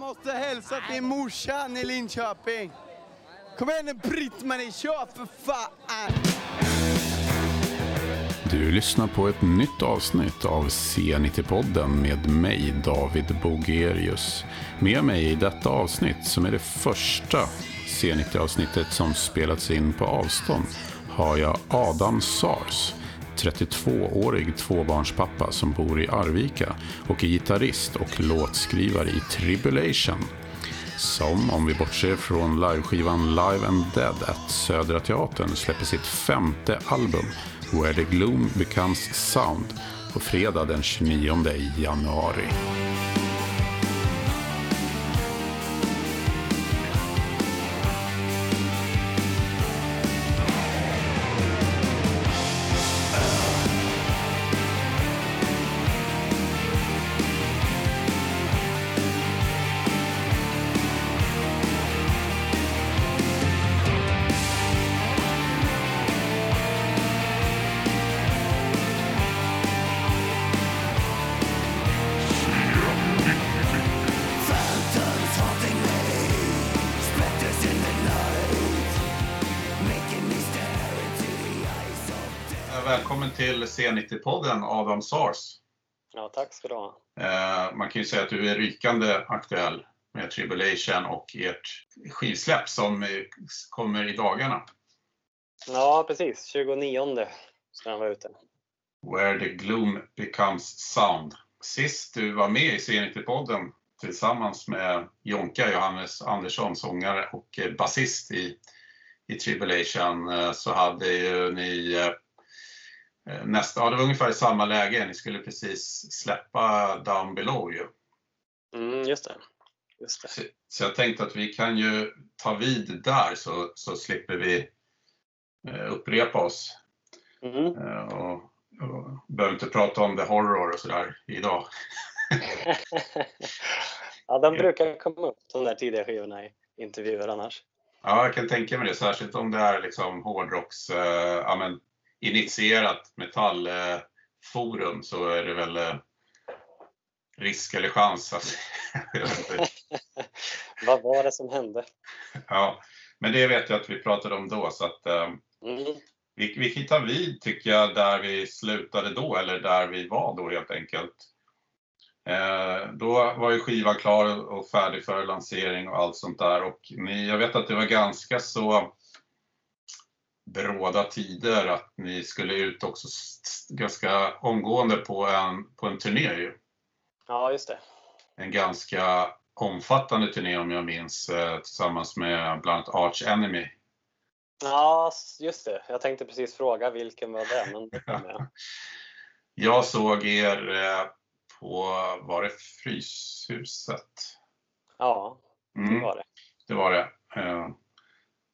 Jag måste hälsa till morsan i Linköping. Kom igen nu Britt-Marie, kör för fan! Du lyssnar på ett nytt avsnitt av C90-podden med mig, David Bogerius. Med mig i detta avsnitt, som är det första C90-avsnittet som spelats in på avstånd, har jag Adam Sars. 32-årig tvåbarnspappa som bor i Arvika och är gitarrist och låtskrivare i Tribulation. Som, om vi bortser från liveskivan Live and Dead at Södra Teatern, släpper sitt femte album Where the Gloom Becomes Sound på fredag den 29 januari. B90-podden Adam Sars. Ja, tack ska du ha. Eh, man kan ju säga att du är rykande aktuell med Tribulation och ert skivsläpp som eh, kommer i dagarna. Ja, precis. 29 ska den vara ute. Where the gloom becomes sound. Sist du var med i C90-podden tillsammans med Jonka Johannes Andersson, sångare och eh, basist i, i Tribulation, så hade ju ni nästa, ja det var ungefär i samma läge, ni skulle precis släppa Down Below ju. Mm, just det. Just det. Så, så jag tänkte att vi kan ju ta vid där så, så slipper vi eh, upprepa oss. Mm. Eh, och, och behöver inte prata om The Horror och sådär idag. ja, den brukar komma upp, de där tidiga skivorna i intervjuer annars. Ja, jag kan tänka mig det, särskilt om det är liksom hårdrocks, eh, ja, men, initierat metallforum så är det väl eh, risk eller chans. Vad var det som hände? ja, men det vet jag att vi pratade om då så att eh, Mm. vi, vi ta vid tycker jag där vi slutade då eller där vi var då helt enkelt. Eh, då var ju skivan klar och färdig för lansering och allt sånt där och ni, jag vet att det var ganska så bråda tider att ni skulle ut också ganska omgående på en, på en turné ju. Ja, just det. En ganska omfattande turné om jag minns eh, tillsammans med bland annat Arch Enemy. Ja, just det. Jag tänkte precis fråga vilken var det, men jag. Såg er eh, på, var det Fryshuset? Ja, det Mm, var det. det var det. Eh,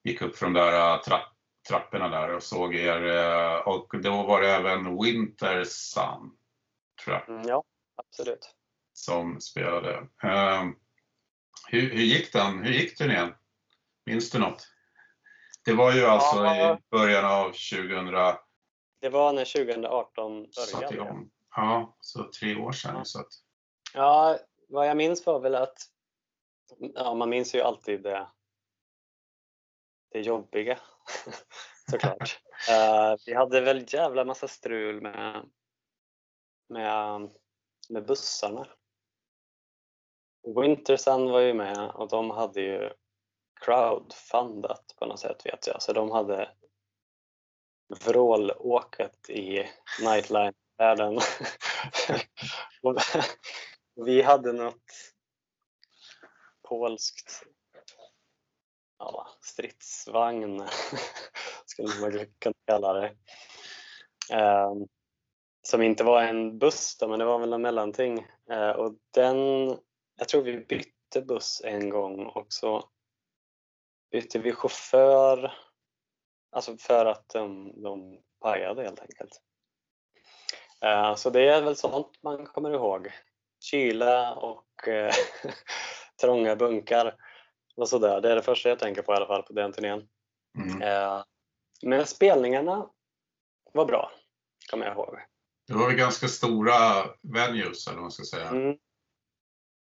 gick upp från de där trapp, trapporna där och såg er eh, och då var det även Winter Sun, tror jag, Mm, ja, absolut. som spelade. Eh, hur, hur gick den? Hur gick turnén? Minns du något? Det var ju alltså Ja. i början av 2000 Det var när 2018 satte började. igång. Ja, så tre år sedan. Ja. Så att, Ja, vad jag minns var väl att ja, man minns ju alltid det, det jobbiga såklart. Uh, vi hade väl jävla massa strul med, med, med bussarna. Wintersun var ju med och de hade ju crowdfundat på något sätt vet jag. Så de hade vrålåkat i Nightline-världen. Vi hade något polskt ja, stridsvagn, skulle man kunna kalla det. Eh, som inte var en buss då, men det var väl en mellanting. Eh, och den, jag tror vi bytte buss en gång och så bytte vi chaufför, alltså för att de, de pajade helt enkelt. Eh, så det är väl sånt man kommer ihåg. Kyla och eh, trånga bunkar och sådär. Det är det första jag tänker på i alla fall på den turnén. mm. Eh, men spelningarna var bra, kommer jag ihåg. Det var väl ganska stora venues, eller vad man ska säga. Mm.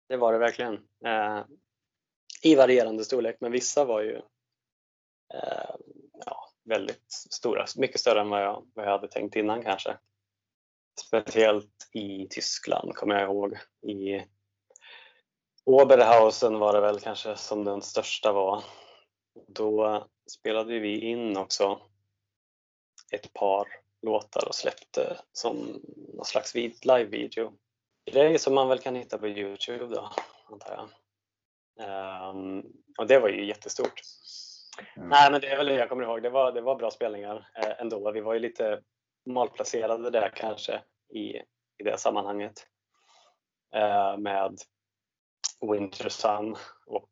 det var det verkligen. Eh, I varierande storlek, men vissa var ju eh, ja, väldigt stora, mycket större än vad jag, vad jag hade tänkt innan kanske. Speciellt i Tyskland kommer jag ihåg. I Oberhausen var det väl kanske som den största var. Då spelade vi in också ett par låtar och släppte som någon slags live-video. Grejer som man väl kan hitta på Youtube då, antar jag. Um, och det var ju jättestort. Mm. Nej, men det är väl det jag kommer ihåg. Det var, det var bra spelningar eh, ändå. Vi var ju lite malplacerade där kanske i, i det sammanhanget. Eh, med Winter Sun och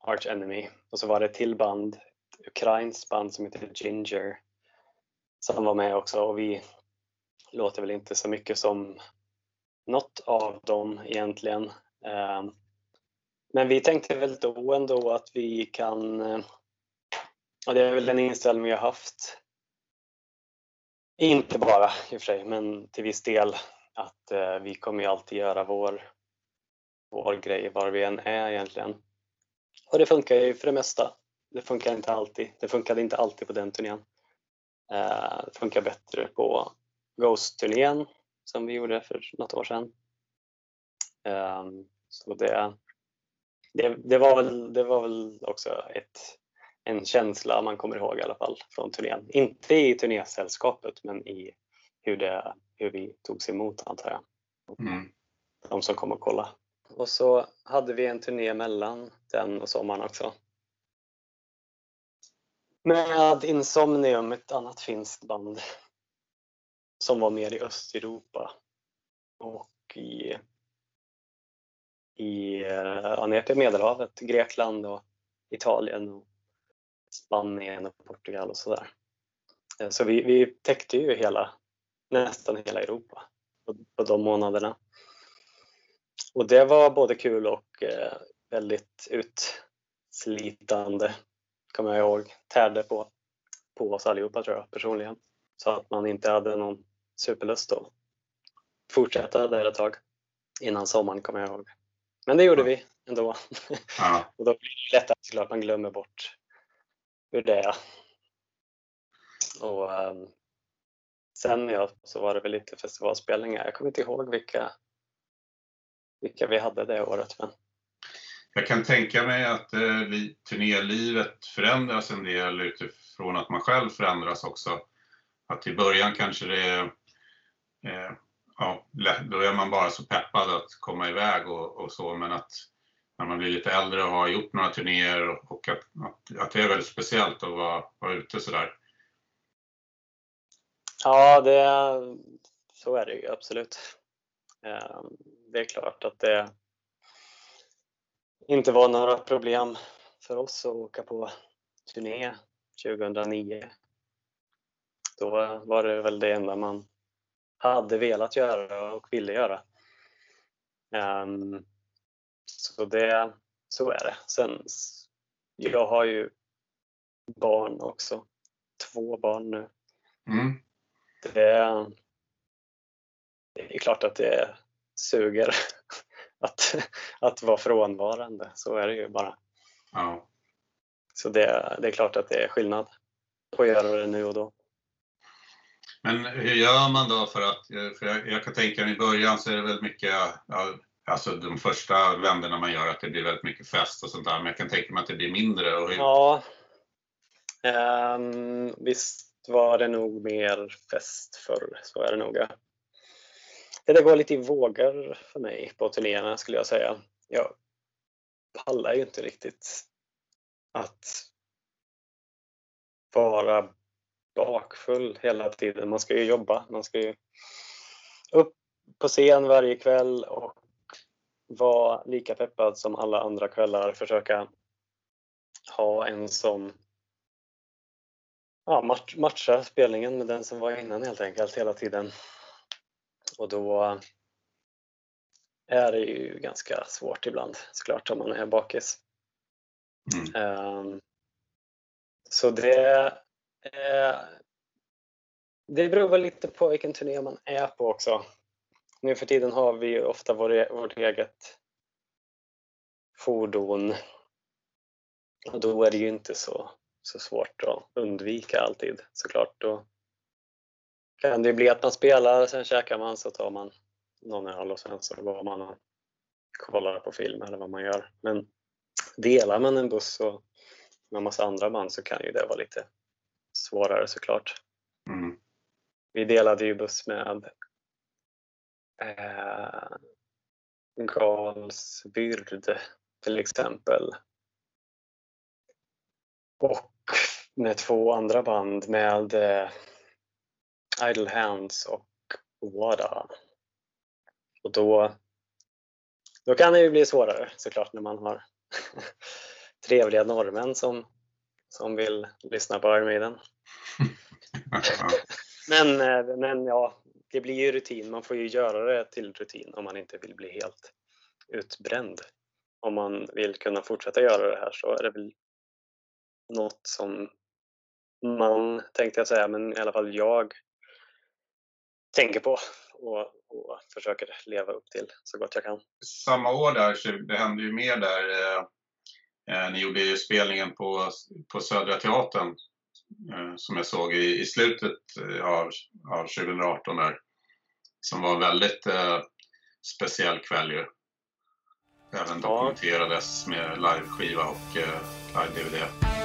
Arch Enemy. Och så var det ett till band, ett ukrainskt band som heter Ginger som var med också och vi låter väl inte så mycket som något av dem egentligen. Eh, men vi tänkte väl då ändå att vi kan, eh, och det är väl den inställning vi har haft, inte bara i och för sig, men till viss del att eh, vi kommer ju alltid göra vår, vår grej var vi än är egentligen. Och det funkar ju för det mesta. Det funkar inte alltid. Det funkade inte alltid på den turnén. Eh, det funkar bättre på Ghost-turnén som vi gjorde för något år sedan. Ehm, så det, det, det, var väl, det var väl också ett, en känsla man kommer ihåg i alla fall från turnén. Inte i turnésällskapet men i hur, det, hur vi togs emot antar jag. Mm. De som kom och kollade. Och så hade vi en turné mellan den och sommaren också med Insomnium, ett annat finskt band som var mer i Östeuropa och i, i ja, ner till Medelhavet, Grekland och Italien och Spanien och Portugal och sådär. Eh, så vi, vi täckte ju hela, nästan hela Europa på, på de månaderna. Och det var både kul och eh, väldigt utslitande kommer jag ihåg, tärde på, på oss allihopa tror jag personligen. Så att man inte hade någon superlust att fortsätta där ett tag innan sommaren kommer jag ihåg. Men det gjorde vi ändå. Ja. och då blir det lättare såklart, man glömmer bort hur det är. Och um, sen ja, så var det väl lite festivalspelningar. Jag kommer inte ihåg vilka, vilka vi hade det året. Men jag kan tänka mig att eh, turnélivet förändras en del utifrån att man själv förändras också. Att i början kanske det är, eh, ja, då är man bara så peppad att komma iväg och, och, så, men att när man blir lite äldre och har gjort några turnéer och att, att, att det är väldigt speciellt att vara, vara ute sådär. Ja, det, så är det ju absolut. Eh, det är klart att det inte var några problem för oss att åka på turné 2009. Då var det väl det enda man hade velat göra och ville göra. Um, så, det, så är det. Sen, jag har ju barn också. Två barn nu. Mm. Det, det är klart att det suger att, att vara frånvarande. Så är det ju bara. Ja. Så det, det är klart att det är skillnad på att göra det nu och då. Men hur gör man då för att, för jag, jag kan tänka mig i början så är det väldigt mycket, alltså de första vänderna man gör att det blir väldigt mycket fest och sånt där, men jag kan tänka mig att det blir mindre. Och hur... Ja, um, visst var det nog mer fest förr, så är det nog. Det går lite i vågor för mig på turnéerna skulle jag säga. Jag pallar ju inte riktigt att vara bakfull hela tiden. Man ska ju jobba. Man ska ju upp på scen varje kväll och vara lika peppad som alla andra kvällar. Försöka ha en som ja, match, matchar spelningen med den som var innan helt enkelt hela tiden. Och då är det ju ganska svårt ibland såklart om man är bakis. Mm. Um, så det, det beror väl lite på vilken turné man är på också. Nu för tiden har vi ofta vår, vårt eget fordon. Och då är det ju inte så, så svårt att undvika alltid såklart. Då kan det bli att man spelar, sen käkar man, så tar man någon öl och sen så går man och kollar på film eller vad man gör. Men delar man en buss och med massa andra band så kan ju det vara lite svårare såklart. Mm. Vi delade ju buss med eh, Galsbyrd till exempel. Och med två andra band med eh, Idle Hands och Wada. Och då, då kan det ju bli svårare såklart när man har trevliga norrmän som, som vill lyssna på Iron men, eh, men ja, det blir ju rutin. Man får ju göra det till rutin om man inte vill bli helt utbränd. Om man vill kunna fortsätta göra det här så är det väl något som man, tänkte jag säga, men i alla fall jag tänker på och, och försöker leva upp till så gott jag kan. Samma år där, det hände ju mer där. Eh, eh, ni gjorde ju spelningen på, på Södra Teatern eh, som jag såg i, i slutet eh, av, av 2018 där. Som var en väldigt eh, speciell kväll ju. Även dokumenterades med liveskiva och eh, live-DVD.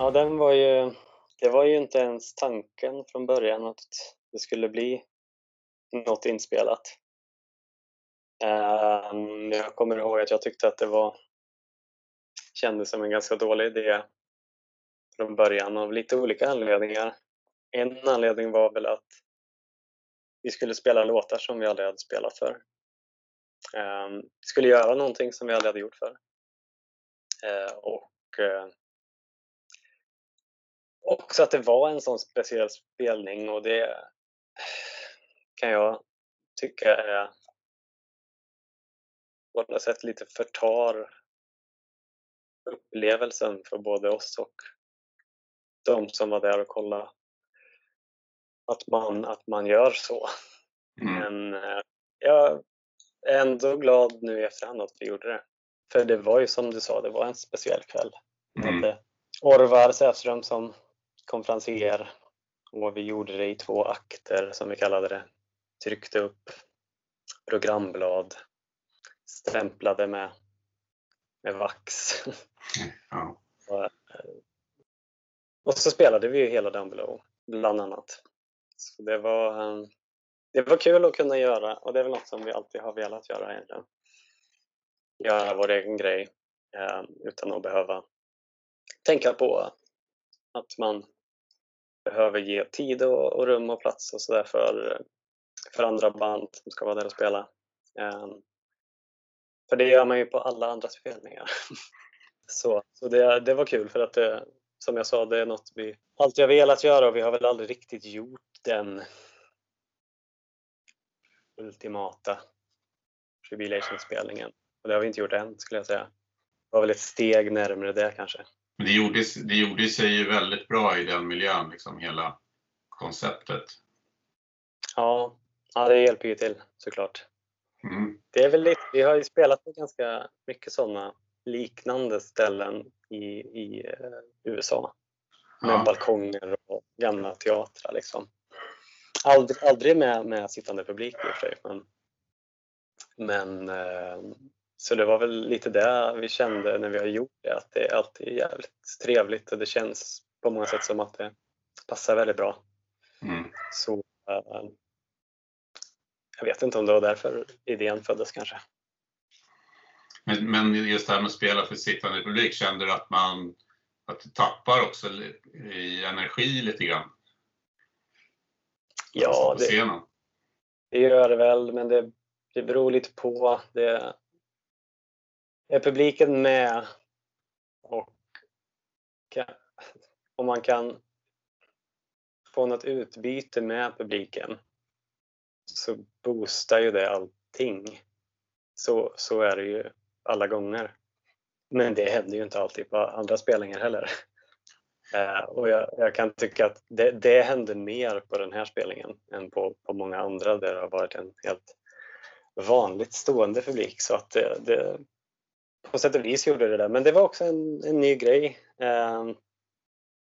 Ja, den var ju, det var ju inte ens tanken från början att det skulle bli något inspelat. Ehm, jag kommer ihåg att jag tyckte att det var kändes som en ganska dålig idé från början av lite olika anledningar. En anledning var väl att vi skulle spela låtar som vi aldrig hade spelat för. Vi skulle göra någonting som vi aldrig hade gjort för. Ehm, och eh, också att det var en sån speciell spelning och det kan jag tycka är på något sätt lite förtar upplevelsen för både oss och de som var där och kollade. Att man, att man gör så. Mm. Men eh, jag är ändå glad nu i efterhand att vi gjorde det. För det var ju som du sa, det var en speciell kväll. Mm. Orvar Säfström som konferencier och vi gjorde det i två akter som vi kallade det. Tryckte upp programblad, stämplade med, med vax. Ja. och, och, så spelade vi ju hela Down Below, bland annat. Så det var, det var kul att kunna göra och det är väl något som vi alltid har velat göra egentligen. Göra vår egen grej eh, utan att behöva tänka på att man behöver ge tid och, och rum och plats och sådär för, för andra band som ska vara där och spela. Um, för det gör man ju på alla andra spelningar. så så det, det var kul för att det, som jag sa, det är något vi alltid har velat göra och vi har väl aldrig riktigt gjort den ultimata Tribulation-spelningen. Och det har vi inte gjort än skulle jag säga. Det var väl ett steg närmare det kanske. Men det gjorde, det gjorde sig ju väldigt bra i den miljön, liksom hela konceptet. Ja, ja det hjälper ju till såklart. Mm. Det är väl lite, vi har ju spelat på ganska mycket sådana liknande ställen i, i uh, USA. Med ja. balkonger och gamla teatrar liksom. Aldrig, aldrig med, med sittande publik i och för sig. Men, men uh, så det var väl lite det vi kände när vi har gjort det, att det är alltid jävligt trevligt och det känns på många sätt som att det passar väldigt bra. Mm. Så eh, jag vet inte om det var därför idén föddes kanske. Men, men just det här med att spela för sittande publik, kände du att man att du tappar också i energi lite grann? Ja, det, det gör det väl, men det, det beror lite på. Det, är publiken med och kan, om man kan få något utbyte med publiken så boostar ju det allting. Så, så är det ju alla gånger. Men det händer ju inte alltid på andra spelningar heller. Eh, och jag, jag, kan tycka att det, det händer mer på den här spelningen än på, på många andra där det har varit en helt vanligt stående publik. Så att det, det på sätt och vis gjorde det det. Men det var också en, en ny grej eh,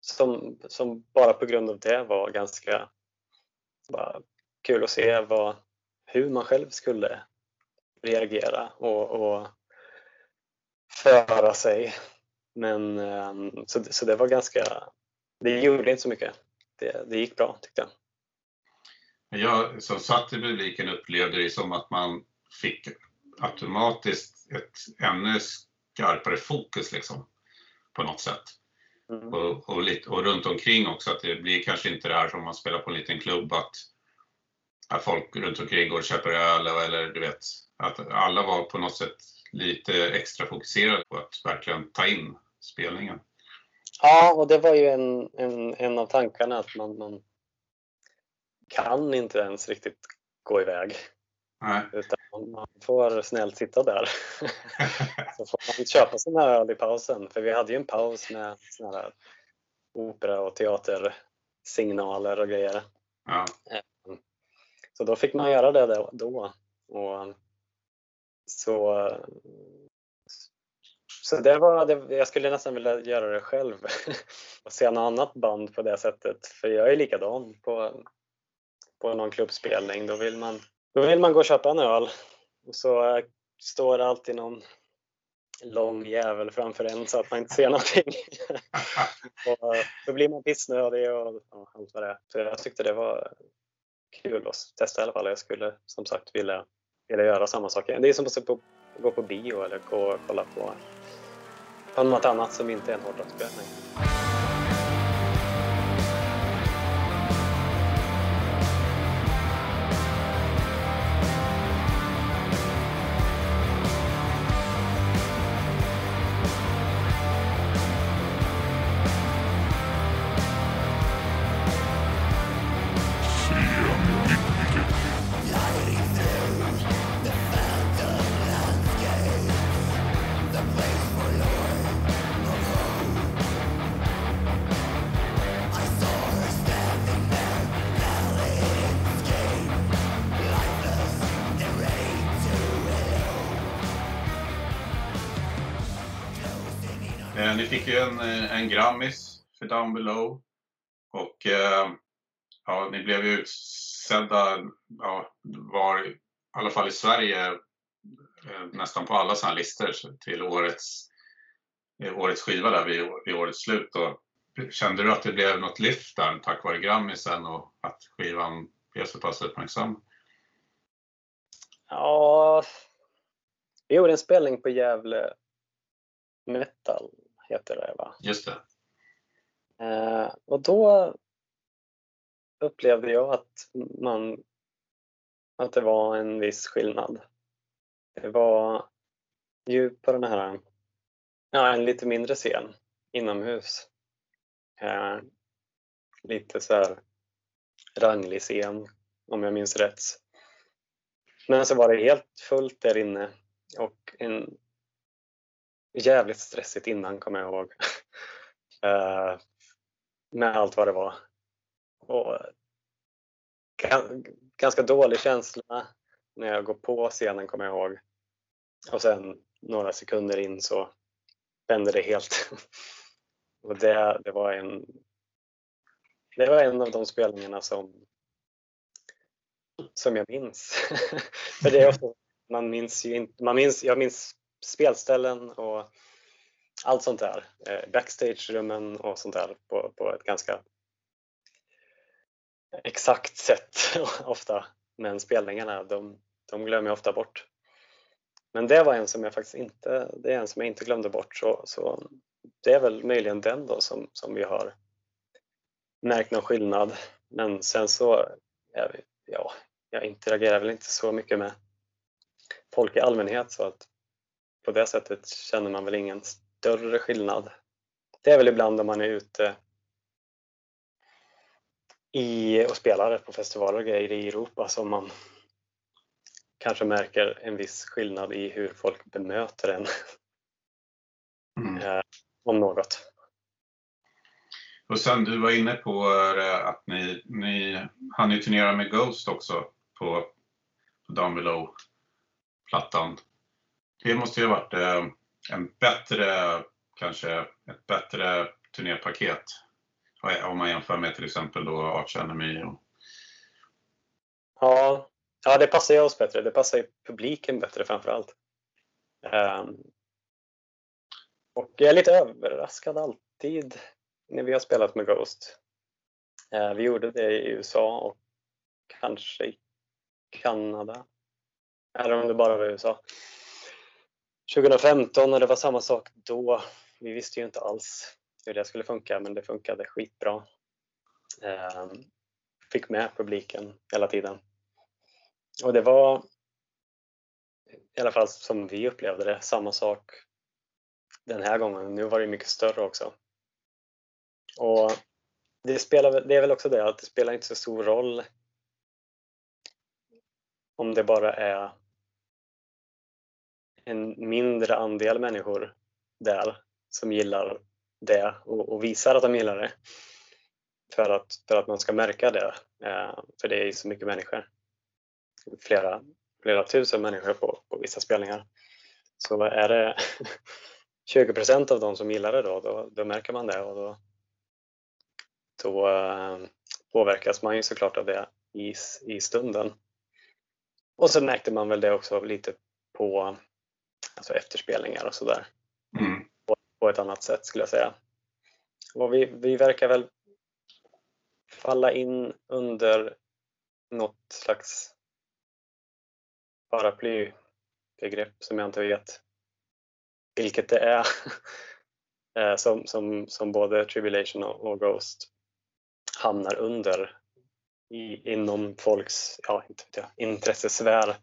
som, som bara på grund av det var ganska bara, kul att se vad, hur man själv skulle reagera och, och föra sig. Men eh, så, så det var ganska, det gjorde inte så mycket. Det, det gick bra tyckte jag. Jag som satt i publiken upplevde det som att man fick automatiskt ett ännu skarpare fokus liksom, på något sätt. Mm. Och, och, lite, och runt omkring också, att det blir kanske inte det här som man spelar på en liten klubb, att, att folk runt omkring går och köper öl eller du vet, att alla var på något sätt lite extra fokuserade på att verkligen ta in spelningen. Ja, och det var ju en, en, en av tankarna att man, man kan inte ens riktigt gå iväg. Nej. Utan man får snällt sitta där. så får man köpa sån här öl i pausen. För vi hade ju en paus med såna här opera och teatersignaler och grejer. Ja. Ehm, så då fick man göra det då. Och så, så det var, det, jag skulle nästan vilja göra det själv och se något annat band på det sättet. För jag är likadan på, på någon klubbspelning. Då vill, man, då vill man gå och köpa en öl och så eh, står det alltid någon lång jävel framför en så att man inte ser någonting. och eh, då blir man pissnödig och, och allt vad det är. Så jag tyckte det var kul att testa i alla fall. Jag skulle som sagt vilja vilja göra samma sak igen. Det är som att gå på bio eller gå och kolla på, på något annat som inte är en hårdrocksspelning. Ni fick ju en, eh, en Grammis för Down Below. Och eh, ja, ni blev ju utsedda, ja, var i alla fall i Sverige, eh, nästan på alla sådana listor till årets, eh, årets skiva där vid, vid årets slut. Och kände du att det blev något lyft där tack vare Grammisen och att skivan blev så pass uppmärksam? Ja, vi gjorde en spelning på Gävle Metal heter det va? Just det. Eh, och då upplevde jag att man att det var en viss skillnad. Det var ju på den här, ja en lite mindre scen inomhus. Eh, lite så här ranglig scen om jag minns rätt. Men så var det helt fullt där inne och en jävligt stressigt innan kommer jag ihåg. uh, med allt vad det var. Och ganska dålig känsla när jag går på scenen kommer jag ihåg. Och sen några sekunder in så vände det helt. Och det, det, var en, det var en av de spelningarna som, som jag minns. För det är ofta, man minns ju inte, man minns, jag minns spelställen och allt sånt där. Eh, backstagerummen och sånt där på, på ett ganska exakt sätt ofta. Men spelningarna, de, de glömmer jag ofta bort. Men det var en som jag faktiskt inte, det är en som jag inte glömde bort. Så, så det är väl möjligen den då som, som vi har märkt någon skillnad. Men sen så, ja, jag interagerar väl inte så mycket med folk i allmänhet så att på det sättet känner man väl ingen större skillnad. Det är väl ibland om man är ute i, och spelar på festivaler och grejer i Europa som man kanske märker en viss skillnad i hur folk bemöter en. Mm. Eh, om något. Och sen du var inne på eh, att ni, ni hann ju turnera med Ghost också på, på Down Below-plattan. Det måste ju ha varit eh, en bättre, kanske ett bättre turnépaket eh, om man jämför med till exempel då Arch Enemy. Och... Ja, ja, det passar ju oss bättre. Det passar ju publiken bättre framför allt. Um, ehm, och jag är lite överraskad alltid när vi har spelat med Ghost. Uh, vi gjorde det i USA och kanske i Kanada. Eller om det bara var i USA. 2015 och det var samma sak då. Vi visste ju inte alls hur det skulle funka men det funkade skitbra. Eh, fick med publiken hela tiden. Och det var i alla fall som vi upplevde det, samma sak den här gången. Nu var det mycket större också. Och det, spelar, det är väl också det att det spelar inte så stor roll om det bara är en mindre andel människor där som gillar det och, och visar att de gillar det. För att, för att man ska märka det. Eh, för det är ju så mycket människor. Flera, flera tusen människor på, på vissa spelningar. Så är det 20 procent av de som gillar det då, då, då, märker man det och då, då eh, påverkas man ju såklart av det i, i stunden. Och så märkte man väl det också lite på alltså efterspelningar och sådär. Mm på ett annat sätt skulle jag säga. Och vi, vi verkar väl falla in under något slags paraplybegrepp som jag inte vet vilket det är. Eh, som, som, som både Tribulation och, och Ghost hamnar under i, inom folks ja, inte vet jag, intressesfär.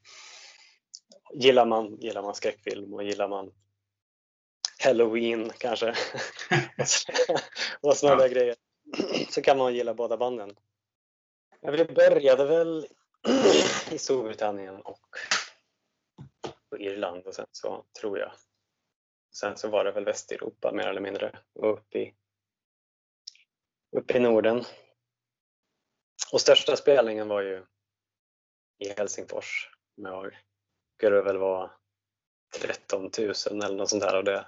Gillar man, gillar man skräckfilm och gillar man Halloween kanske. och sådana där grejer. Så kan man gilla båda banden. Vi började väl i Storbritannien och Irland och sen så tror jag. Sen så var det väl Västeuropa mer eller mindre och upp i, upp i Norden. Och största spelningen var ju i Helsingfors. Jag skulle det väl vara 13 000 eller något sånt där och det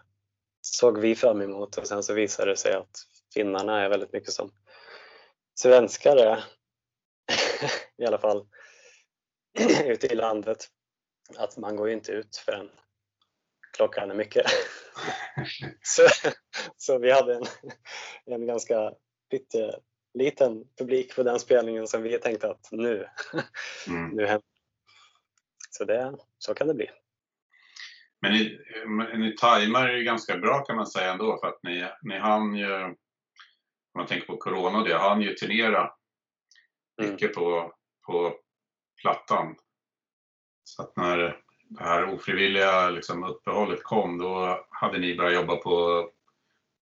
såg vi fram emot och sen så visade det sig att finnarna är väldigt mycket som svenskar är i alla fall ute i landet. Att man går ju inte ut förrän klockan är mycket. så, så vi hade en, en ganska liten publik på den spelningen som vi tänkte att nu, mm. nu händer Så det, så kan det bli. Men ni, ni tajmar ju ganska bra kan man säga ändå för att ni, ni hann ju, om man tänker på Corona och det, hann ju turnera mm. mycket mm. på, på plattan. Så att när det här ofrivilliga liksom, uppehållet kom då hade ni börjat jobba på,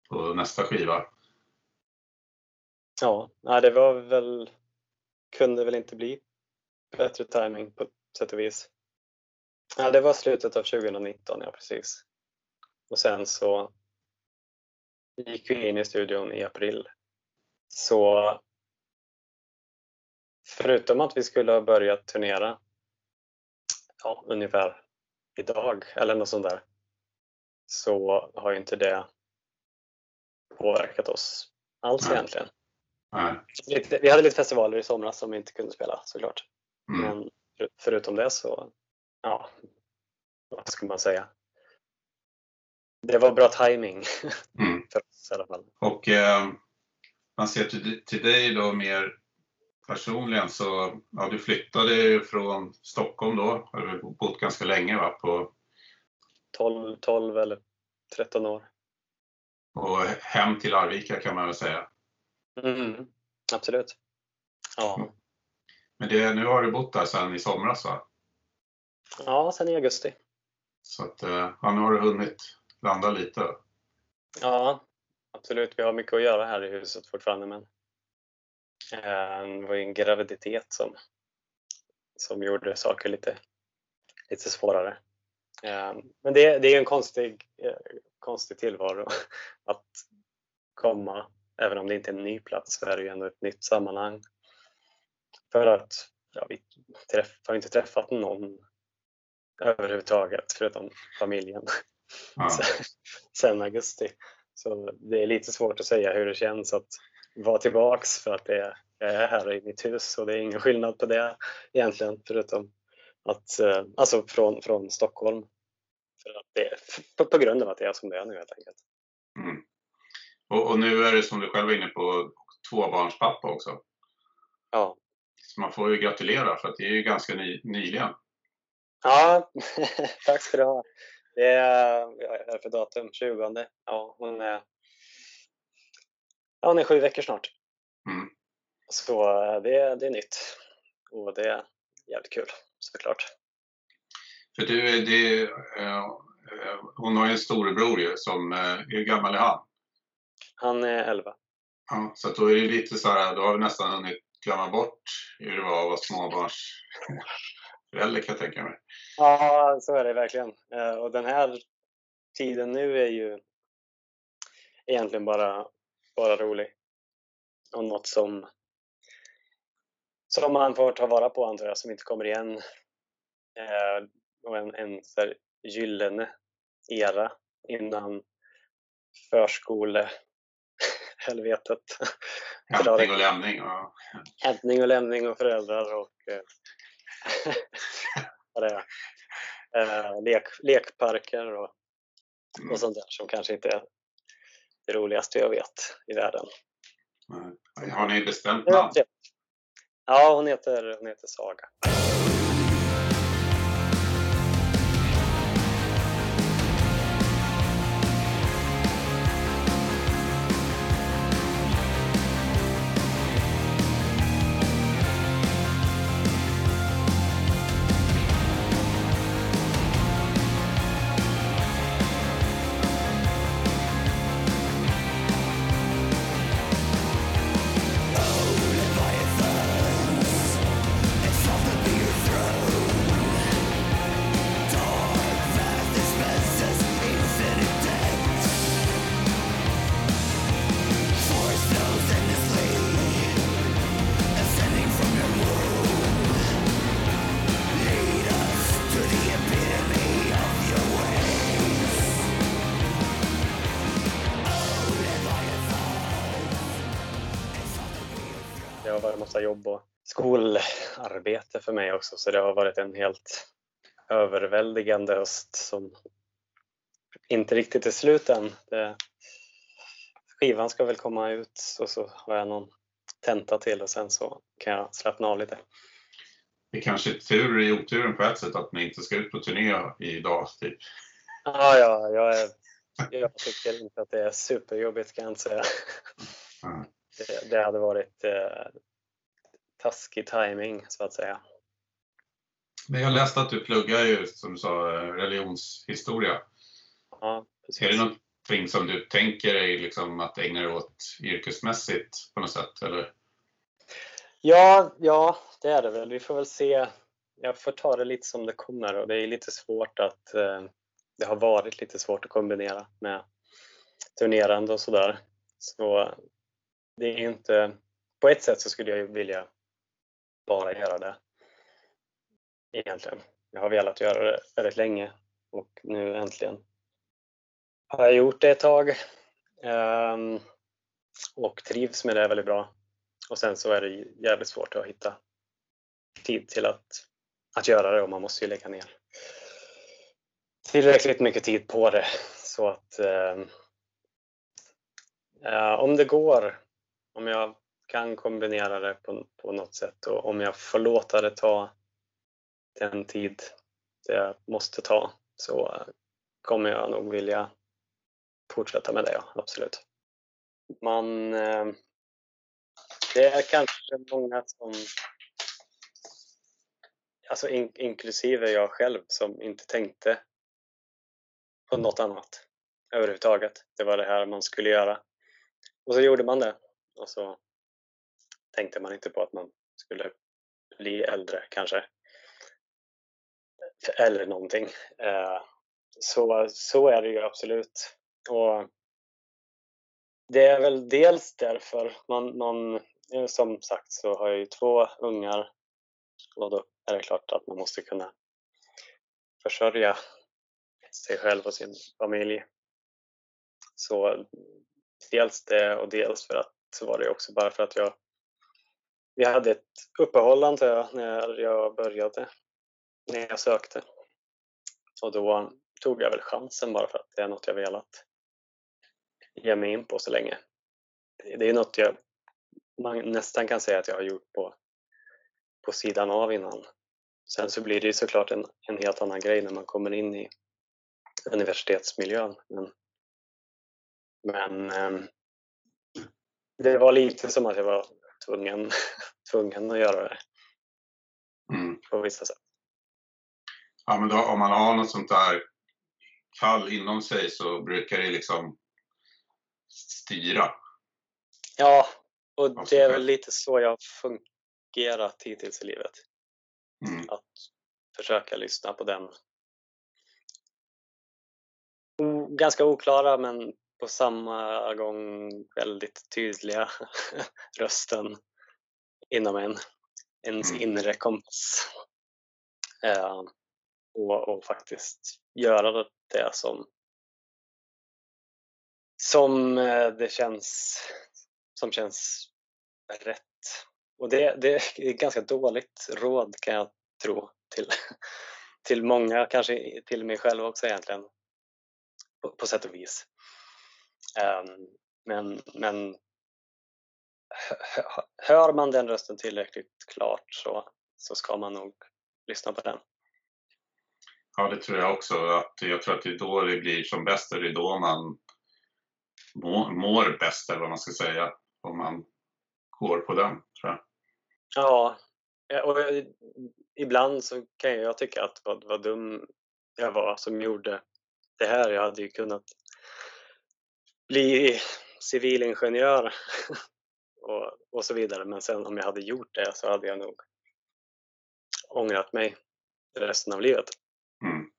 på nästa skiva. Ja, det var väl, kunde väl inte bli bättre timing på sätt och vis. Ja, det var slutet av 2019, ja precis. Och sen så gick vi in i studion i april. Så förutom att vi skulle ha börjat turnera ja, ungefär idag eller något sånt där så har ju inte det påverkat oss alls Nej. egentligen. Nej. Vi hade lite festivaler i somras som vi inte kunde spela såklart. Mm. Men förutom det så ja, vad ska man säga? Det var bra timing mm. för oss i alla fall. Och eh, man ser till, till dig då mer personligen så, ja du flyttade ju från Stockholm då, har du bott ganska länge va? På, 12, 12 eller 13 år. och hem till Arvika kan man väl säga. Mm, absolut. Ja. Men det, nu har du bott där sedan i somras va? ja, sen i augusti. Så att, eh, ja, nu har du hunnit landa lite. Ja, absolut. Vi har mycket att göra här i huset fortfarande men eh, det var ju en graviditet som, som gjorde saker lite, lite svårare. Eh, Men det, det är en konstig, konstig tillvaro att komma, även om det inte är en ny plats så är det ju ändå ett nytt sammanhang. För att ja, vi träff, har inte träffat någon överhuvudtaget förutom familjen Ja. sen- augusti. Så det är lite svårt att säga hur det känns att vara tillbaks för att det är, jag är här i mitt hus och det är ingen skillnad på det egentligen förutom att, eh, alltså från, från Stockholm. För att det är, på, på grund av att det är som det är nu helt enkelt. Mm. Och, och nu är det som du själv var inne på tvåbarnspappa också. Ja, man får ju gratulera för att det är ju ganska ny, nyligen. ja tack ska du ha. Det är, vad är för datum? 20. Ja, hon är, ja, hon är sju veckor snart. Mm. Så eh, det, det är nytt och det är jävligt kul såklart. För du, det, eh, eh, hon har ju en storebror ju som, hur gammal är han? Han är 11. Ja, så då är det lite så här, då har vi nästan hunnit glömma bort hur det var att vara småbarnsförälder kan jag tänka mig. Ja, så är det verkligen. Eh, och den här tiden nu är ju egentligen bara, bara rolig. Och något som, som man får ta vara på antar jag, som inte kommer igen. Eh, och en, en så här gyllene era innan förskole förskolehelvetet. Hämtning och lämning. Och, hämtning och lämning och föräldrar och eh, det eh, lek, lekparker och, mm, och sånt där som kanske inte är det roligaste jag vet i världen. har ni bestämt namn? trevligt. Ja, hon heter, hon heter Saga. Varit massa jobb och skolarbete för mig också så det har varit en helt överväldigande höst som inte riktigt är slut än. Det, skivan ska väl komma ut och så har jag någon tenta till och sen så kan jag slappna av lite. Det är kanske är tur i oturen på ett sätt att ni inte ska ut på turné idag. Typ. Ah, ja, jag, är, jag tycker inte att det är superjobbigt kan jag inte säga. Mm. Det, det hade varit eh, taskig timing så att säga. Men jag läste att du pluggar ju, som du sa, religionshistoria. Ja, precis. Är det någonting som du tänker dig liksom att ägna dig åt yrkesmässigt på något sätt? Eller? Ja, ja, det är det väl. Vi får väl se. Jag får ta det lite som det kommer och det är lite svårt att eh, det har varit lite svårt att kombinera med turnerande och sådär. Så det är inte, på ett sätt så skulle jag vilja bara göra det. Egentligen. Jag har velat göra det väldigt länge. Och nu äntligen har jag gjort det ett tag. Um, och trivs med det väldigt bra. Och sen så är det jävligt svårt att hitta tid till att, att göra det. Och man måste ju lägga ner tillräckligt mycket tid på det. Så att um, uh, om det går, om jag kan kombinera det på, på något sätt och om jag får låta det ta den tid det måste ta så kommer jag nog vilja fortsätta med det, ja, absolut. Man, eh, det är kanske många som, alltså in, inklusive jag själv, som inte tänkte på något annat överhuvudtaget. Det var det här man skulle göra. Och så gjorde man det. Och så tänkte man inte på att man skulle bli äldre kanske. Eller någonting. Eh, så, så är det ju absolut. Och det är väl dels därför man, man eh, som sagt så har jag ju två ungar och då är det klart att man måste kunna försörja sig själv och sin familj. Så dels det och dels för att så var det också bara för att jag vi hade ett uppehåll antar jag när jag började, när jag sökte. Och då tog jag väl chansen bara för att det är något jag velat ge mig in på så länge. Det är något jag man nästan kan säga att jag har gjort på, på sidan av innan. Sen så blir det ju såklart en, en helt annan grej när man kommer in i universitetsmiljön. Men, men eh, det var lite som att jag var tvungen, tvungen att göra det mm. på vissa sätt. Ja, men då, om man har något sånt där kall inom sig så brukar det liksom styra. Ja, och det är väl lite så jag fungerat hittills i livet. Mm. Att försöka lyssna på den ganska oklara men på samma gång väldigt tydliga rösten inom en, ens mm. inre kompass. Uh, och, och, faktiskt göra det som, som eh, det känns som känns rätt. Och det, det är ganska dåligt råd kan jag tro till, till många, kanske till mig själv också egentligen på, på sätt och vis. Um, men, men hör man den rösten tillräckligt klart så, så ska man nog lyssna på den. Ja, det tror jag också. Att jag tror att det är då det blir som bäst. Det är då man mår, mår bäst, eller vad man ska säga. Om man går på den, tror jag. Ja, och ibland så kan jag tycka att vad, vad dum jag var som gjorde det här. Jag hade ju kunnat bli civilingenjör och, och så vidare. Men sen om jag hade gjort det så hade jag nog ångrat mig resten av livet. Mm.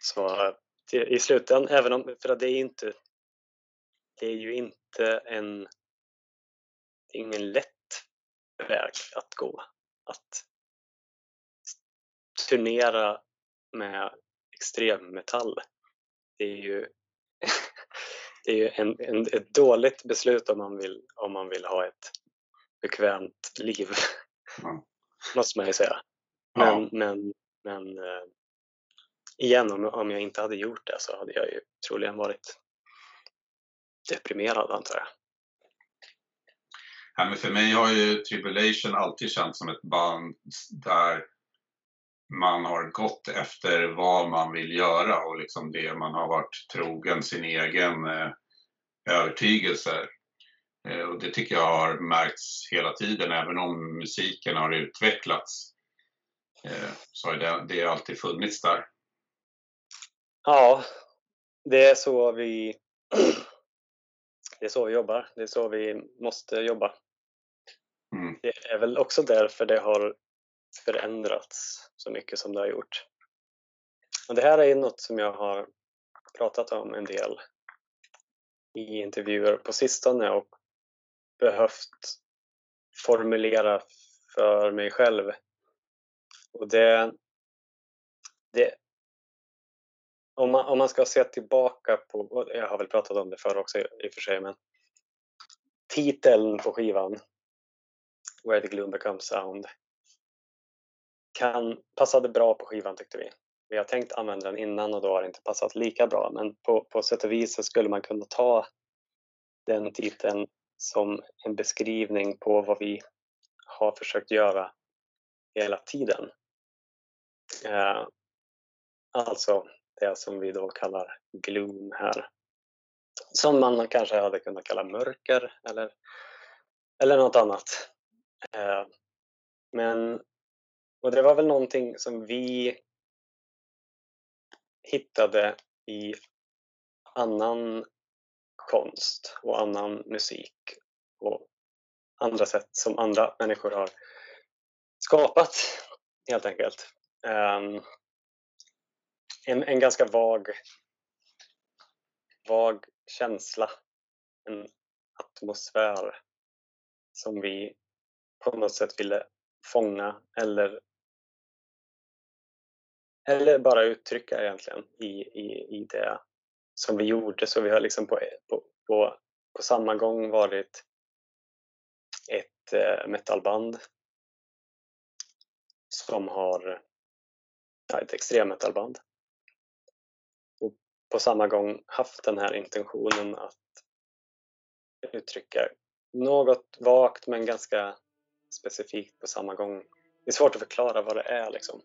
Så i slutändan, även om, för att det är inte, det är ju inte en, det är ingen lätt väg att gå. Att turnera med extremmetall. Det är ju det är ju en, en, ett dåligt beslut om man vill, om man vill ha ett bekvämt liv. Mm. Måste man ju säga. Men, ja. men, men äh, igen, om, om jag inte hade gjort det så hade jag ju troligen varit deprimerad antar jag. Ja, men för mig har ju Tribulation alltid känts som ett band där man har gått efter vad man vill göra och liksom det man har varit trogen sin egen eh, övertygelse. Eh, och det tycker jag har märkts hela tiden, även om musiken har utvecklats. Eh, så har det, det alltid funnits där. Ja, det är så vi det är så vi jobbar. Det är så vi måste jobba. Mm. Det är väl också därför det har förändrats så mycket som det har gjort. Och det här är något som jag har pratat om en del i intervjuer på sistone och behövt formulera för mig själv. Och det, det, om, man, om man ska se tillbaka på, jag har väl pratat om det förr också i och för sig, men titeln på skivan Where the Gloom Becomes Sound kan, passade bra på skivan tyckte vi. Vi har tänkt använda den innan och då har det inte passat lika bra men på, på sätt och vis så skulle man kunna ta den titeln som en beskrivning på vad vi har försökt göra hela tiden. Eh, alltså det som vi då kallar gloom här. Som man kanske hade kunnat kalla mörker eller, eller något annat. Eh, men, och det var väl någonting som vi hittade i annan konst och annan musik och andra sätt som andra människor har skapat helt enkelt. Um, en, en ganska vag, vag känsla, en atmosfär som vi på något sätt ville fånga eller, eller bara uttrycka egentligen i, i, i det som vi gjorde. Så vi har liksom på, på, på, på samma gång varit ett eh, metalband som har ja, ett extremmetalband och på samma gång haft den här intentionen att uttrycka något vagt men ganska specifikt på samma gång. Det är svårt att förklara vad det är. Liksom.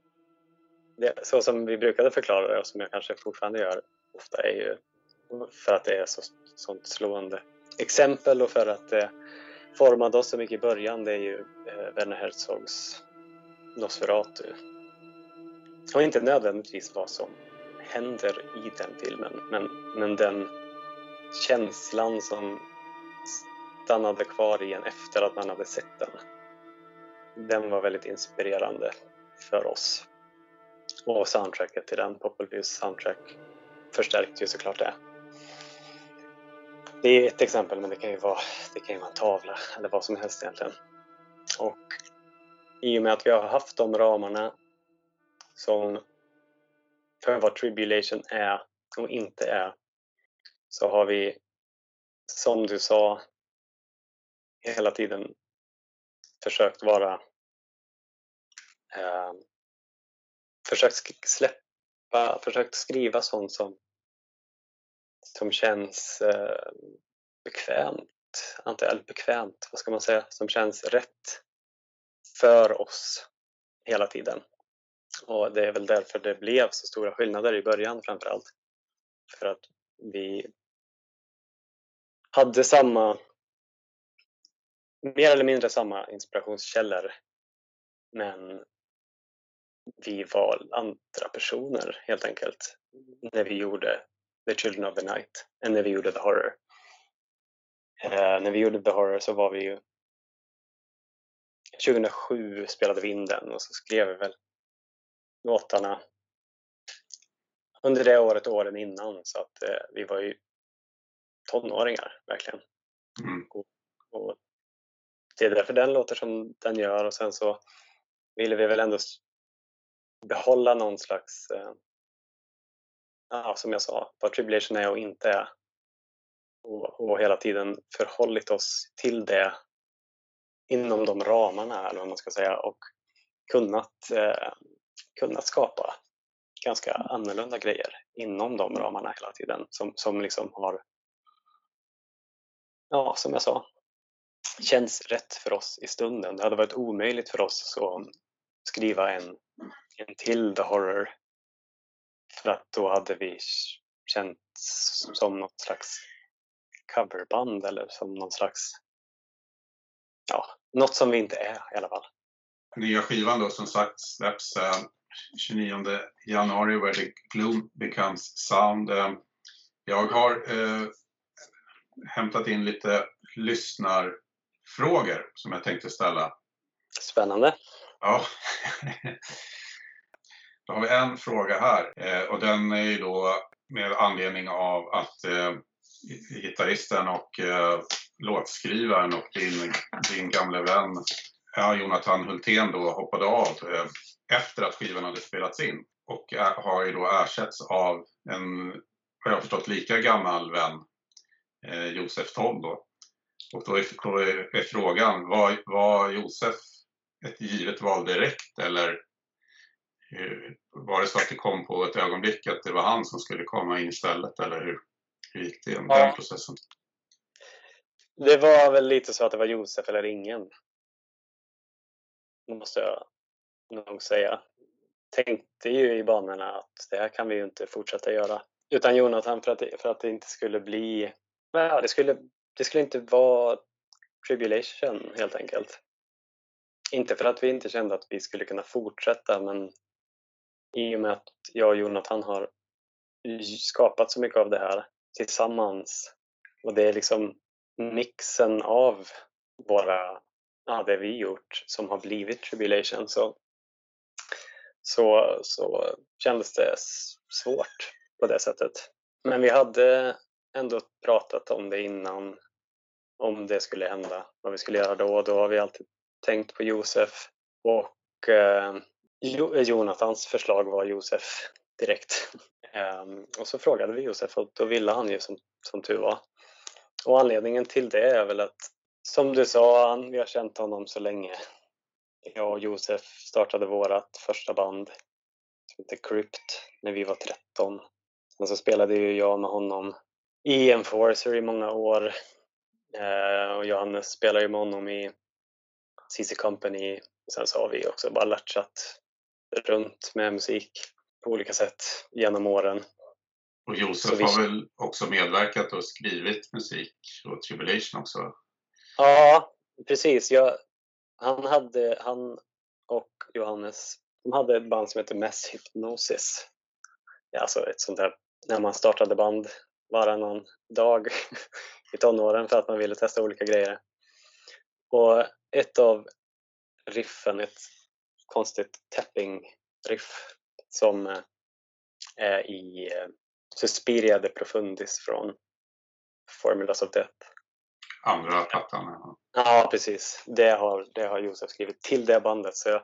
Det, så som vi brukade förklara det och som jag kanske fortfarande gör ofta är ju för att det är så sånt slående exempel och för att eh, det formade oss så mycket i början det är ju eh, Werner Herzogs Nosferatu. Och inte nödvändigtvis vad som händer i den filmen men, men den känslan som stannade kvar i en efter att man hade sett den. Den var väldigt inspirerande för oss. Och soundtracket till den, Populus soundtrack, förstärkte ju såklart det. Det är ett exempel men det kan ju vara, det kan ju vara en tavla eller vad som helst egentligen. Och i och med att vi har haft de ramarna som för vad tribulation är och inte är så har vi som du sa hela tiden försökt vara eh, försökt släppa, försökt skriva sånt som som känns eh, bekvämt, inte bekvämt, vad ska man säga, som känns rätt för oss hela tiden. Och det är väl därför det blev så stora skillnader i början framför allt. För att vi hade samma, mer eller mindre samma inspirationskällor men vi var andra personer helt enkelt när vi gjorde The Children of the Night än när vi gjorde The Horror. Eh, när vi gjorde The Horror så var vi ju 2007 spelade vi in den och så skrev vi väl låtarna under det året och åren innan så att eh, vi var ju tonåringar verkligen. Mm. Och, och, det är därför den låter som den gör och sen så ville vi väl ändå behålla någon slags eh, ja, som jag sa, vad tribulation är och inte är. Och, och hela tiden förhållit oss till det inom de ramarna, eller vad man ska säga, och kunnat, eh, kunnat skapa ganska annorlunda grejer inom de ramarna hela tiden som, som liksom har, ja, som jag sa, känns rätt för oss i stunden. Det hade varit omöjligt för oss att skriva en, en till The Horror för att då hade vi känt som något slags coverband eller som någon slags, ja, något som vi inte är i alla fall. Nya skivan då som sagt släpps eh, 29 januari Where the Gloom Becomes Sound. Eh, jag har eh, hämtat in lite lyssnarfrågor som jag tänkte ställa. Spännande. Ja. Då har vi en fråga här eh, och den är ju då med anledning av att eh, gitarristen och eh, låtskrivaren och din, din gamla vän ja, Jonathan Hultén då hoppade av eh, efter att skivan hade spelats in och är, har ju då ersatts av en, vad jag förstått, lika gammal vän, eh, Josef Toll då. Och då är, då är, frågan, var, var Josef ett givet val direkt eller var det så att det kom på ett ögonblick att det var han som skulle komma in istället eller hur, hur gick det, ja. den processen? det var väl lite så att det var Josef eller ingen. Måste jag nog säga. Tänkte ju i banorna att det här kan vi ju inte fortsätta göra utan Jonathan för att det, för att det inte skulle bli... Ja, det, skulle, det skulle inte vara tribulation helt enkelt. Inte för att vi inte kände att vi skulle kunna fortsätta men i och med att jag och Jonathan har skapat så mycket av det här tillsammans och det är liksom mixen av våra, ja, det vi gjort som har blivit Tribulation så, så, så kändes det svårt på det sättet. Men vi hade ändå pratat om det innan, om det skulle hända, vad vi skulle göra då. Då har vi alltid tänkt på Josef och eh, Eh, Jonathans förslag var Josef direkt. Um, och så frågade vi Josef och då ville han ju som, som tur var. Och anledningen till det är väl att som du sa, vi har känt honom så länge. Jag och Josef startade vårt första band som hette Crypt när vi var 13. Sen så spelade ju jag med honom i Enforcer i många år uh, och Johannes spelade ju med honom i CC Company. Sen så har vi också bara latchat runt med musik på olika sätt genom åren. Och Josef vi... har väl också medverkat och skrivit musik och Tribulation också? Ja, precis. Jag, han, hade, han och Johannes de hade ett band som heter Mass Hypnosis. Ja, alltså ett sånt där när man startade band varannan dag i tonåren för att man ville testa olika grejer. Och ett av riffen, ett konstigt tapping-riff som eh, är i eh, Suspiria de Profundis från Formulas of Death. Andra plattan? Ja, precis. Det har, det har Josef skrivit till det bandet så jag,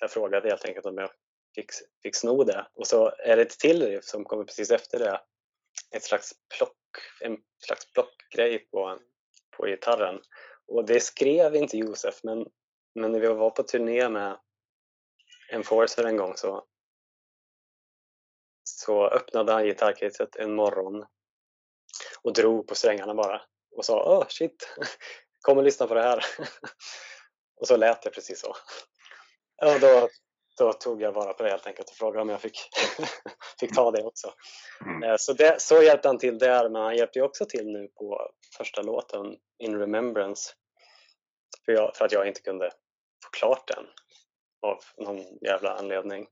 jag frågade helt enkelt om jag fick, fick sno det. Och så är det ett till riff som kommer precis efter det. Ett slags plock, en slags plockgrej på, på gitarren. Och det skrev inte Josef men, men när vi var på turné med Enforcer en gång så så öppnade han gitarrcaset en morgon och drog på strängarna bara och sa oh shit, kom och lyssna på det här. och så lät det precis så. Och då, då tog jag vara på det helt enkelt och frågade om jag fick, fick ta det också. Mm. Eh, så, det, så hjälpte han till där, men han hjälpte också till nu på första låten, In Remembrance, för, jag, för att jag inte kunde få klart den av någon jävla anledning.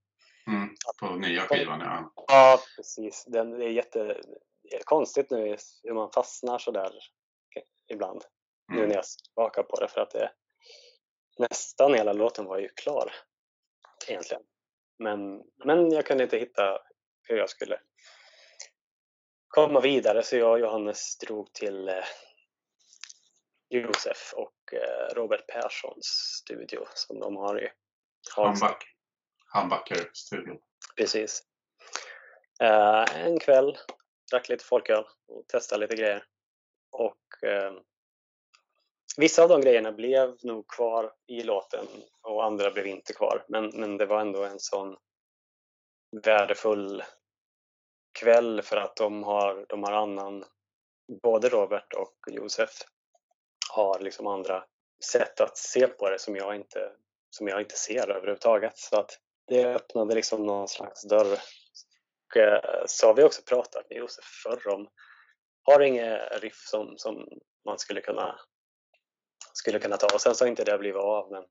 Mm, på nya skivan, ja. Ja, precis. Den är jätte konstigt nu hur man fastnar så där ibland. Mm. Nu när jag smakar på det för att det nästan hela låten var ju klar egentligen. Men, men jag kunde inte hitta hur jag skulle komma vidare så jag och Johannes drog till eh, Josef och eh, Robert Perssons studio som de har i Hagstack. Humbucker-studion. Precis. Uh, en kväll, drack lite folköl och testade lite grejer. Och uh, vissa av de grejerna blev nog kvar i låten och andra blev inte kvar. Men, men det var ändå en sån värdefull kväll för att de har, de har annan, både Robert och Josef har liksom andra sätt att se på det som jag inte, som jag inte ser överhuvudtaget. Så att det öppnade liksom någon slags dörr. Och, eh, så har vi också pratat med Josef förr om, har inget riff som, som man skulle kunna, skulle kunna ta och sen så har inte det blivit av men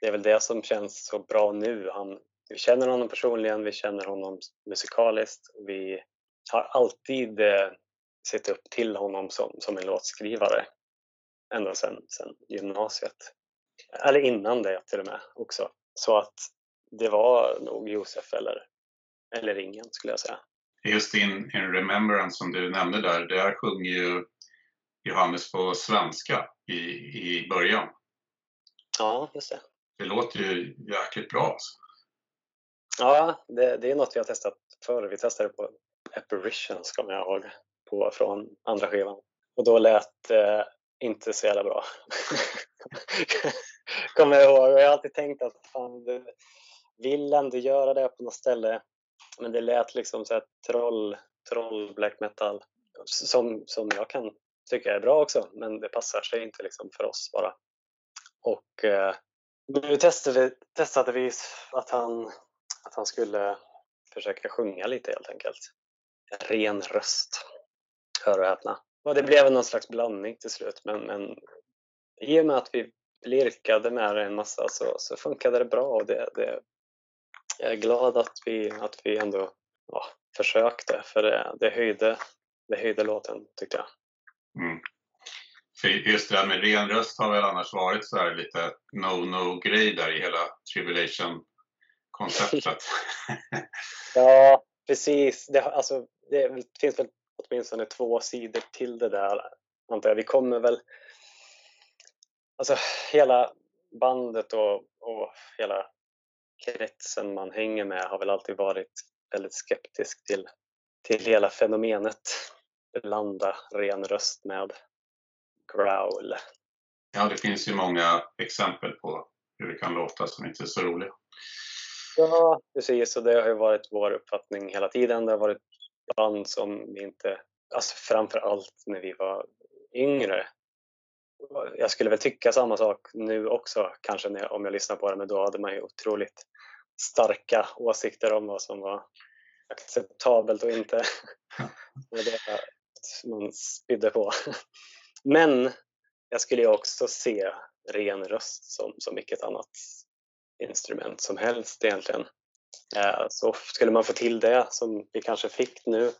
det är väl det som känns så bra nu. Han, vi känner honom personligen, vi känner honom musikaliskt. Vi har alltid eh, sett upp till honom som, som en låtskrivare ända sedan, sedan gymnasiet. Eller innan det till och med också. Så att det var nog Josef eller, eller ingen skulle jag säga. Just in, in Remembrance som du nämnde där, där sjunger ju Johannes på svenska i, i början. Ja, just det. Det låter ju jäkligt bra. Alltså. Ja, det, det är något vi har testat förr. Vi testade på Apparitions, kommer jag ihåg, på, från andra skivan. Och då lät det eh, inte så jävla bra. kommer jag ihåg. Jag har alltid tänkt att fan, du vill ändå göra det på något ställe. Men det lät liksom så här troll, troll black metal som, som jag kan tycka är bra också, men det passar sig inte liksom för oss bara. Och eh, nu testade, testade vi att han, att han skulle försöka sjunga lite helt enkelt. Ren röst, hör och häpna. Och det blev någon slags blandning till slut, men, men i och med att vi lirkade med det en massa så, så funkade det bra och det, det, jag är glad att vi, att vi ändå ja, försökte för det, det, höjde, det höjde låten tyckte jag. Mm. För just det där med ren röst har väl annars varit så här lite no-no-grej där i hela Tribulation-konceptet. ja, precis. Det, alltså, det finns väl åtminstone två sidor till det där, antar jag. Vi kommer väl... Alltså hela bandet och, och hela kretsen man hänger med har väl alltid varit väldigt skeptisk till, till hela fenomenet blanda ren röst med growl. Ja, det finns ju många exempel på hur det kan låta som inte är så roliga. Ja, precis. Och det har ju varit vår uppfattning hela tiden. Det har varit band som vi inte, alltså framför allt när vi var yngre. Jag skulle väl tycka samma sak nu också, kanske när, om jag lyssnar på det, men då hade man ju otroligt starka åsikter om vad som var acceptabelt och inte. och det man spydde på. Men jag skulle ju också se ren röst som, som vilket annat instrument som helst egentligen. Eh, så skulle man få till det som vi kanske fick nu,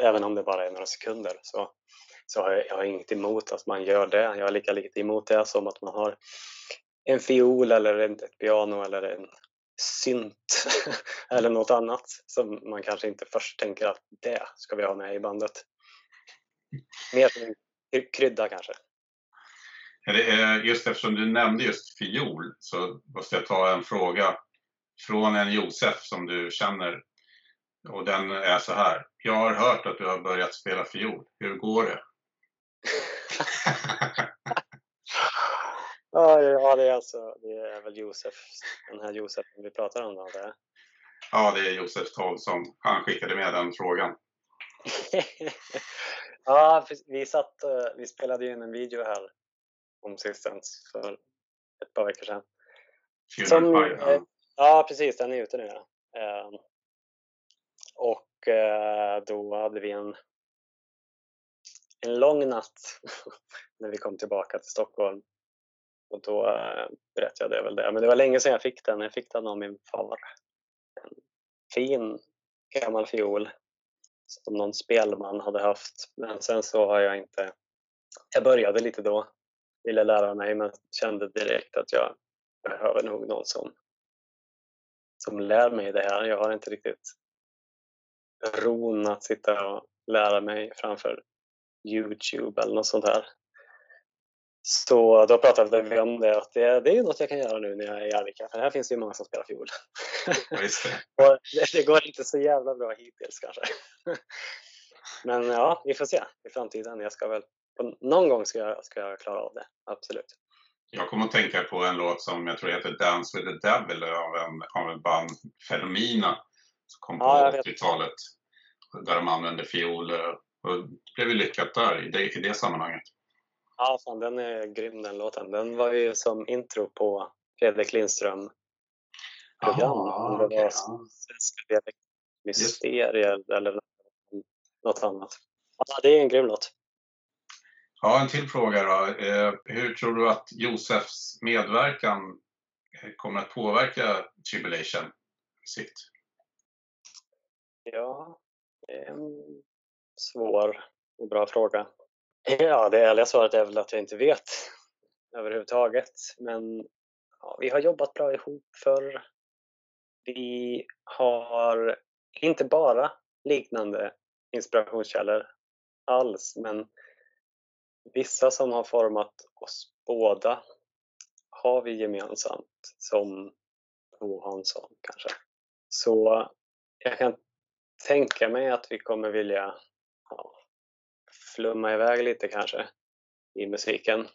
även om det bara är några sekunder, så, så har jag, jag har inget emot att man gör det. Jag har lika lite emot det som att man har en fiol eller ett piano eller en synt eller något annat som man kanske inte först tänker att det ska vi ha med i bandet. Mer som en krydda kanske. Eh, just eftersom du nämnde just fiol så måste jag ta en fråga från en Josef som du känner. Och den är så här. Jag har hört att du har börjat spela fiol. Hur går det? Ja, det är alltså det är väl Josef, den här Josef vi pratar om då? Det. Ja, det är Josef Tolsson. Han skickade med den frågan. ja, vi, satt, eh, vi spelade in en video här om Systems för ett par veckor sedan. Som, ja. Eh, ja, precis. Den är ute nu. Ja. Ehm, och eh, då hade vi en, en lång natt när vi kom tillbaka till Stockholm. Och då eh, berättade jag väl det. Men det var länge sedan jag fick den. Jag fick den av min far. En fin gammal fiol som någon spelman hade haft. Men sen så har jag inte... Jag började lite då, ville lära mig men kände direkt att jag behöver nog någon som, som lär mig det här. Jag har inte riktigt ron att sitta och lära mig framför Youtube eller något sånt här. Så då pratade vi om det, att det, det är något jag kan göra nu när jag är i Arvika, för här finns det ju många som spelar fiol. det. det, går inte så jävla bra hittills kanske. Men ja, vi får se i framtiden. Jag ska väl, någon gång ska jag, ska jag klara av det, absolut. Jag kommer att tänka på en låt som jag tror heter Dance with the Devil av en, av en band, Fermina, som kom på ja, 80-talet. Där de använde fiol och det blev ju lyckat där i det, i det sammanhanget. Ja, fan, den är grym den låten. Den var ju som intro på Fredrik Lindström program. Aha, det var Svenska mysterier eller något annat. Ja, det är en grym låt. Ja, en till fråga då. Eh, hur tror du att Josefs medverkan eh, kommer att påverka Tribulation sikt? Ja, en svår och bra fråga. Ja, det ärliga svaret är väl att jag inte vet överhuvudtaget. Men ja, vi har jobbat bra ihop för Vi har inte bara liknande inspirationskällor alls, men vissa som har format oss båda har vi gemensamt, som Bo Hansson kanske. Så jag kan tänka mig att vi kommer vilja ja, flumma iväg lite kanske i musiken.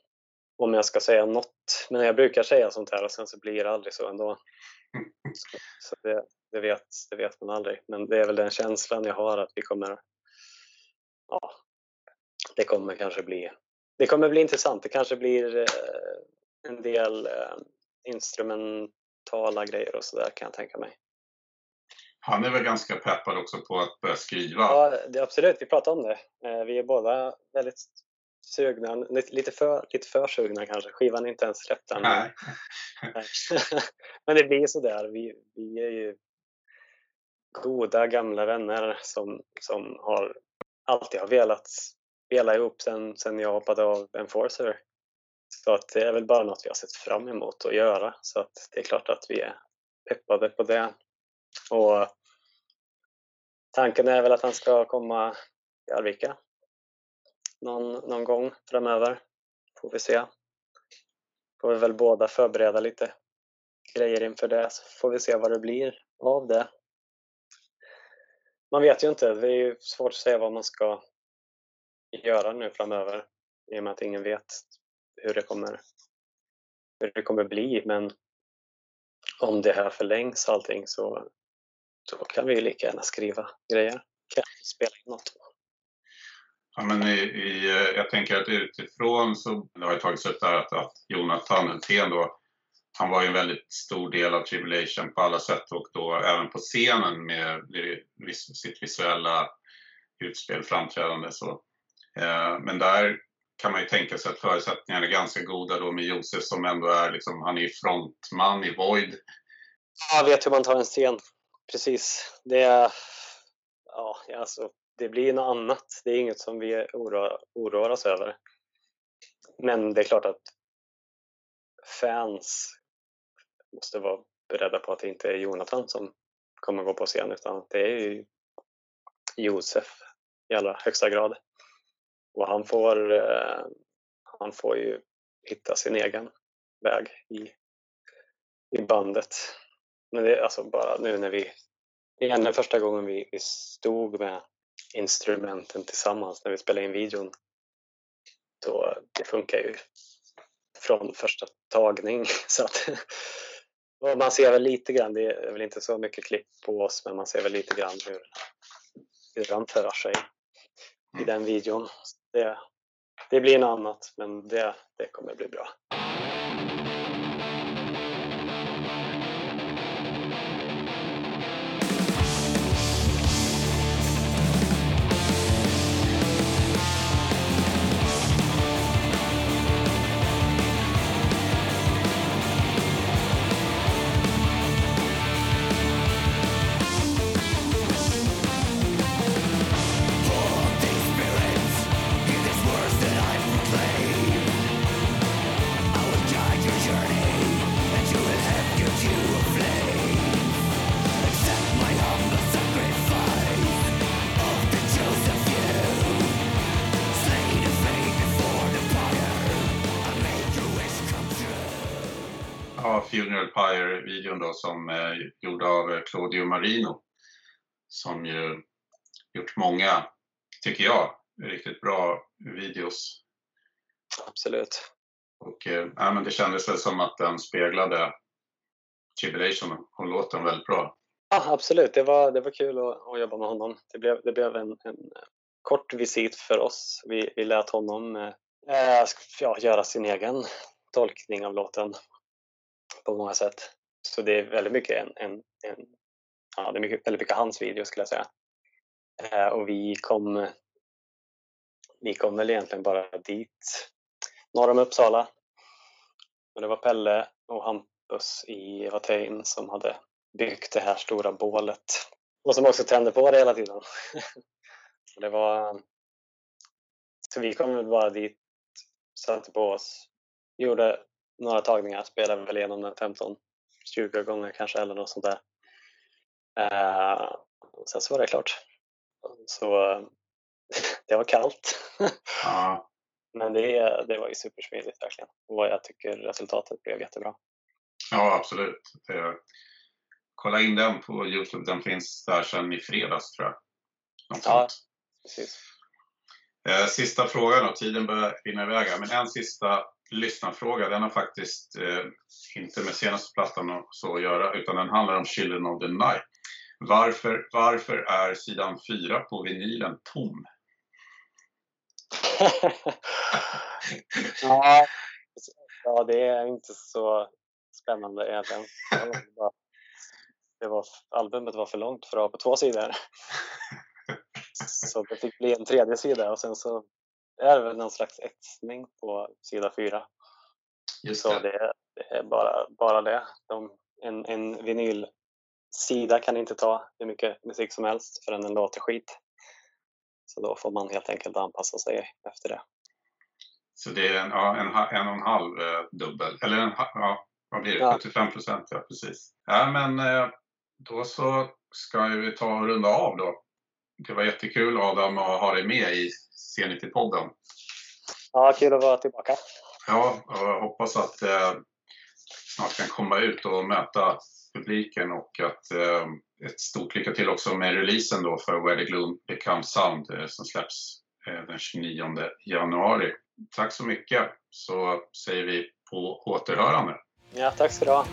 Om jag ska säga något. Men jag brukar säga sånt här och sen så blir det aldrig så ändå. Så, så det, det, vet, det vet man aldrig. Men det är väl den känslan jag har att vi kommer ja, det kommer kanske bli det kommer bli intressant. Det kanske blir eh, en del eh, instrumentala grejer och sådär kan jag tänka mig. Han är väl ganska peppad också på att börja skriva? Ja, det, absolut. Vi pratade om det. Eh, vi är båda väldigt sugna, lite för, lite för sugna kanske. Skivan är inte ens släppt än. Nej. Men det blir sådär. Vi, vi är ju goda gamla vänner som, som har alltid har velat spela ihop sen, sen jag hoppade av Enforcer. Så att det är väl bara något vi har sett fram emot att göra. Så att det är klart att vi är peppade på det. Och tanken är väl att han ska komma till Arvika någon, någon gång framöver. Får vi se. Får vi väl båda förbereda lite grejer inför det så får vi se vad det blir av det. Man vet ju inte. Det är ju svårt att säga vad man ska göra nu framöver i och med att ingen vet hur det kommer, hur det kommer bli. Men om det här förlängs allting så då kan vi lika gärna skriva grejer. Kan spela in något. Ja, men i, i, jag tänker att utifrån så det har ju tagits upp där att, att Jonathan Hultén då, han var ju en väldigt stor del av Tribulation på alla sätt och då även på scenen med sitt visuella utspel, framträdande. Så. Eh, men där kan man ju tänka sig att förutsättningarna är ganska goda då med Josef som ändå är liksom, han är ju frontman i Void. Jag vet hur man tar en scen. Precis. Det är, ja, alltså, det blir något annat. Det är inget som vi oroar, oroar oss över. Men det är klart att fans måste vara beredda på att det inte är Jonathan som kommer gå på scen utan det är ju Josef i allra högsta grad. Och han får, eh, han får ju hitta sin egen väg i, i bandet. Men det är alltså bara nu när vi, igen den första gången vi, vi stod med instrumenten tillsammans när vi spelade in videon. Då, det funkar ju från första tagning. Så att, man ser väl lite grann, det är väl inte så mycket klipp på oss, men man ser väl lite grann hur, hur han för sig i mm. den videon. Det, det blir något annat, men det, det kommer bli bra. Funeral Pyre-videon då som är gjord av Claudio Marino. Som ju gjort många, tycker jag, riktigt bra videos. Absolut. Och äh, men det kändes väl som att den speglade Tribulation och låten väldigt bra. Ja, absolut. Det var, det var kul att, att jobba med honom. Det blev, det blev en, en kort visit för oss. Vi, vi lät honom äh, ja, göra sin egen tolkning av låten på många sätt. Så det är väldigt mycket en, en, en ja, det är mycket, väldigt mycket hans video skulle jag säga. Eh, och vi kom, vi kom väl egentligen bara dit norr om Uppsala. Och det var Pelle och Hampus i Watain som hade byggt det här stora bålet och som också tände på det hela tiden. det var, så vi kom väl bara dit, satte på oss, gjorde några tagningar, spelade väl igenom den 15-20 gånger kanske eller något sånt där. Uh, sen så var det klart. Så det var kallt. Ja. Men det, det var ju supersmidigt verkligen. Och jag tycker resultatet blev jättebra. Ja, absolut. Det, kolla in den på Youtube. Den finns där sedan i fredags tror jag. Något ja, sånt. precis. Eh, sista frågan då, tiden börjar rinna iväg här. Men en sista lyssnarfråga. Den har faktiskt eh, inte med senaste plattan och så att göra, utan den handlar om Children of the Night. Varför, varför är sidan 4 på vinylen tom? ja, ja, det är inte så spännande egentligen. Det var, albumet var för långt för att ha på två sidor. Så det fick bli en tredje sida och sen så är det väl någon slags etsning på sida fyra. Just så det, det, är bara, bara det. De, en, en vinylsida kan inte ta hur mycket musik som helst förrän den låter skit. Så då får man helt enkelt anpassa sig efter det. Så det är en, ja, en, en och en halv eh, dubbel, eller en, ja, vad blir det? Ja. 75 procent, ja precis. Ja, men eh, då så ska vi ta och runda av då. Det var jättekul Adam att ha dig med i C90-podden. Ja, kul att vara tillbaka. Ja, och jag hoppas att eh, snart kan komma ut och möta publiken och att eh, ett stort lycka till också med releasen då för Where the Gloom Becomes Sound eh, som släpps eh, den 29 januari. Tack så mycket så säger vi på återhörande. Ja, tack ska du ha.